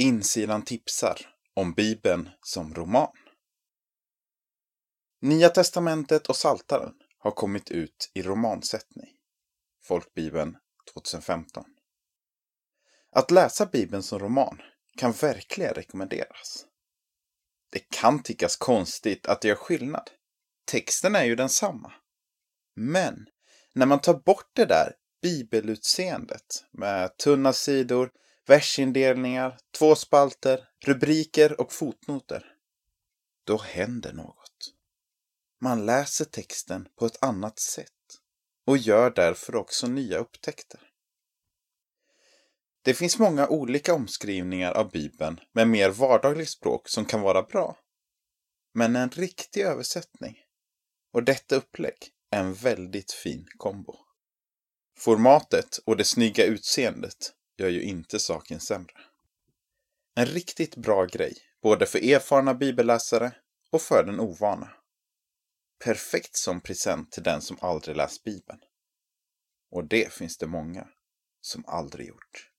Insidan tipsar om Bibeln som roman. Nya testamentet och Saltaren har kommit ut i romansättning. Folkbibeln 2015. Att läsa Bibeln som roman kan verkligen rekommenderas. Det kan tyckas konstigt att det gör skillnad. Texten är ju densamma. Men när man tar bort det där bibelutseendet med tunna sidor, versindelningar, två spalter, rubriker och fotnoter. Då händer något. Man läser texten på ett annat sätt och gör därför också nya upptäckter. Det finns många olika omskrivningar av Bibeln med mer vardagligt språk som kan vara bra. Men en riktig översättning och detta upplägg är en väldigt fin kombo. Formatet och det snygga utseendet gör ju inte saken sämre. En riktigt bra grej, både för erfarna bibelläsare och för den ovana. Perfekt som present till den som aldrig läst Bibeln. Och det finns det många som aldrig gjort.